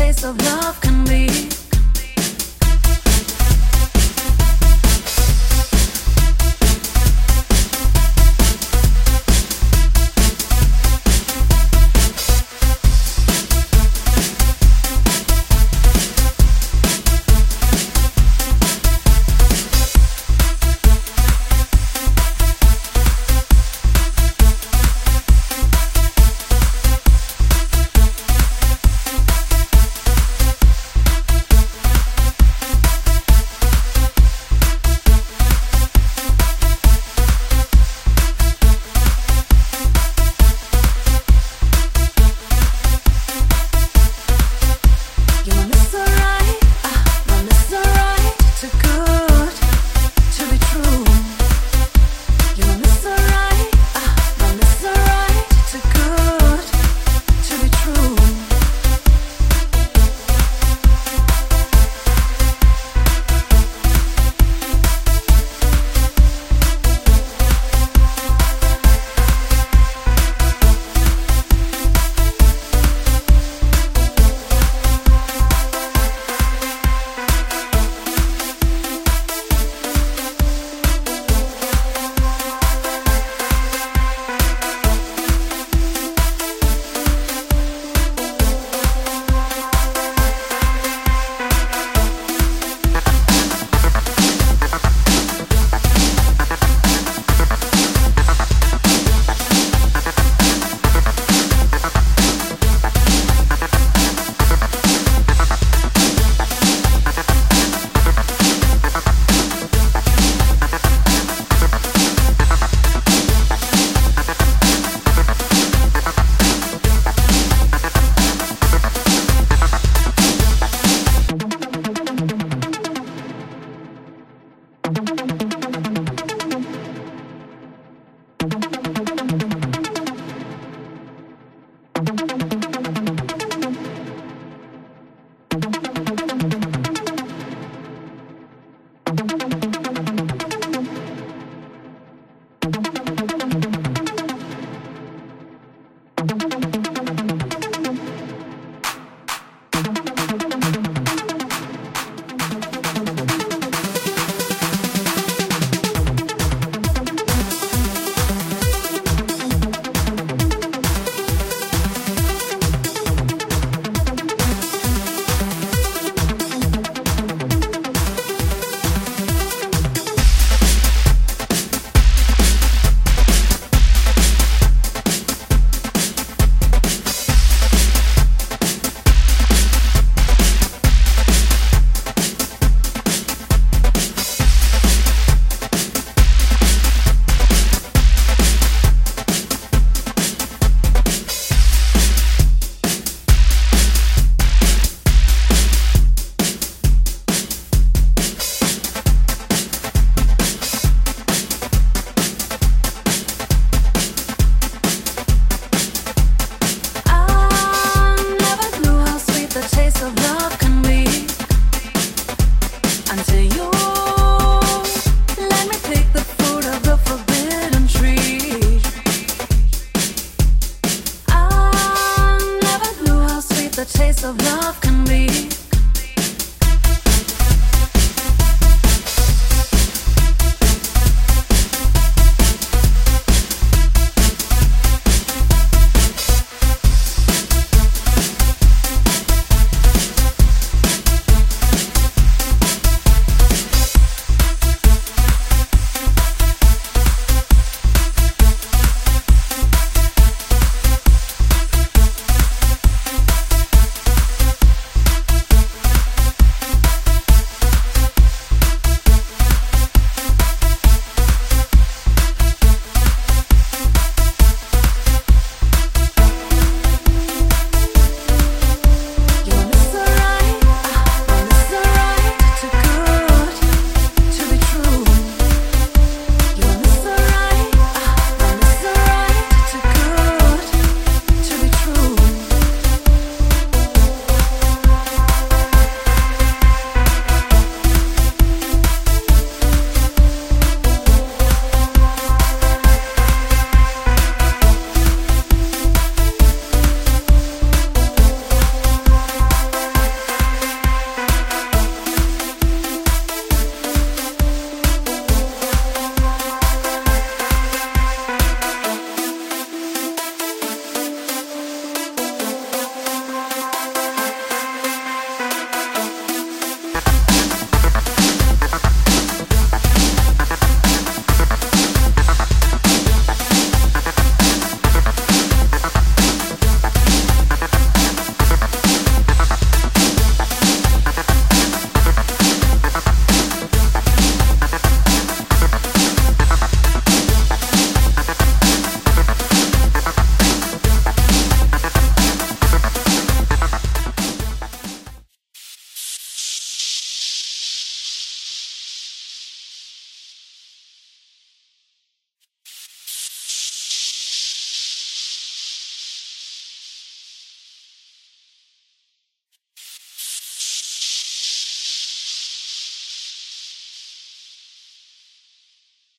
taste of love can be. taste of love can be.